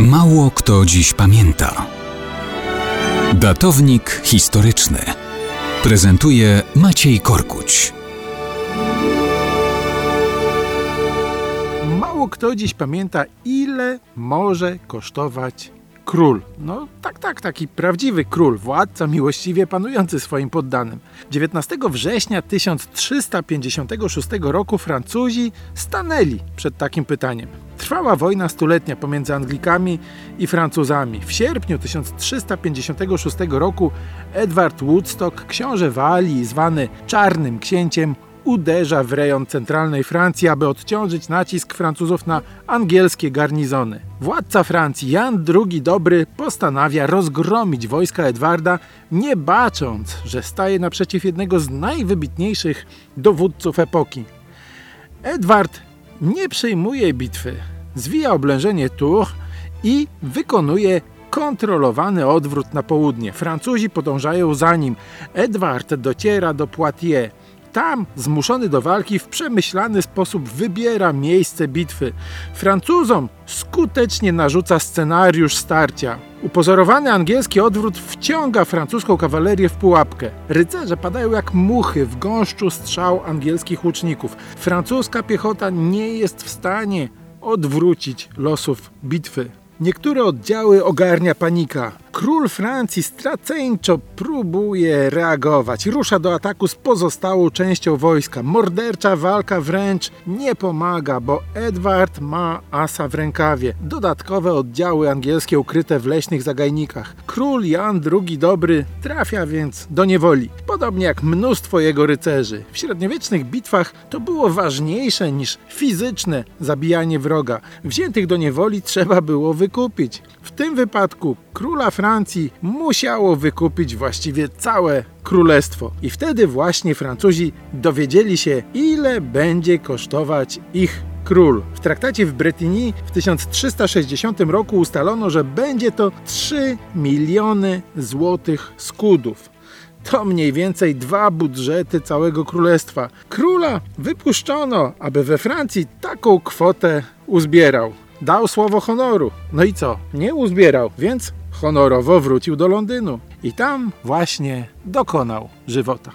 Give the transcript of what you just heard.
Mało kto dziś pamięta. Datownik historyczny prezentuje Maciej Korkuć. Mało kto dziś pamięta, ile może kosztować król. No tak, tak, taki prawdziwy król, władca miłościwie panujący swoim poddanym. 19 września 1356 roku Francuzi stanęli przed takim pytaniem. Trwała wojna stuletnia pomiędzy Anglikami i Francuzami. W sierpniu 1356 roku Edward Woodstock, książę Walii, zwany Czarnym Księciem, uderza w rejon centralnej Francji, aby odciążyć nacisk Francuzów na angielskie garnizony. Władca Francji Jan II Dobry postanawia rozgromić wojska Edwarda, nie bacząc, że staje naprzeciw jednego z najwybitniejszych dowódców epoki. Edward nie przyjmuje bitwy, zwija oblężenie Tours i wykonuje kontrolowany odwrót na południe. Francuzi podążają za nim. Edward dociera do Poitiers. Tam, zmuszony do walki, w przemyślany sposób wybiera miejsce bitwy. Francuzom skutecznie narzuca scenariusz starcia. Upozorowany angielski odwrót wciąga francuską kawalerię w pułapkę. Rycerze padają jak muchy w gąszczu strzał angielskich łuczników. Francuska piechota nie jest w stanie odwrócić losów bitwy. Niektóre oddziały ogarnia panika. Król Francji straceńczo próbuje reagować. Rusza do ataku z pozostałą częścią wojska. Mordercza walka wręcz nie pomaga, bo Edward ma asa w rękawie. Dodatkowe oddziały angielskie ukryte w leśnych zagajnikach. Król Jan II Dobry trafia więc do niewoli. Podobnie jak mnóstwo jego rycerzy. W średniowiecznych bitwach to było ważniejsze niż fizyczne zabijanie wroga. Wziętych do niewoli trzeba było wykupić. Tym wypadku króla Francji musiało wykupić właściwie całe królestwo. I wtedy właśnie Francuzi dowiedzieli się, ile będzie kosztować ich król. W traktacie w Bretigny w 1360 roku ustalono, że będzie to 3 miliony złotych skudów. To mniej więcej dwa budżety całego królestwa. Króla wypuszczono, aby we Francji taką kwotę uzbierał. Dał słowo honoru. No i co? Nie uzbierał, więc honorowo wrócił do Londynu. I tam właśnie dokonał żywota.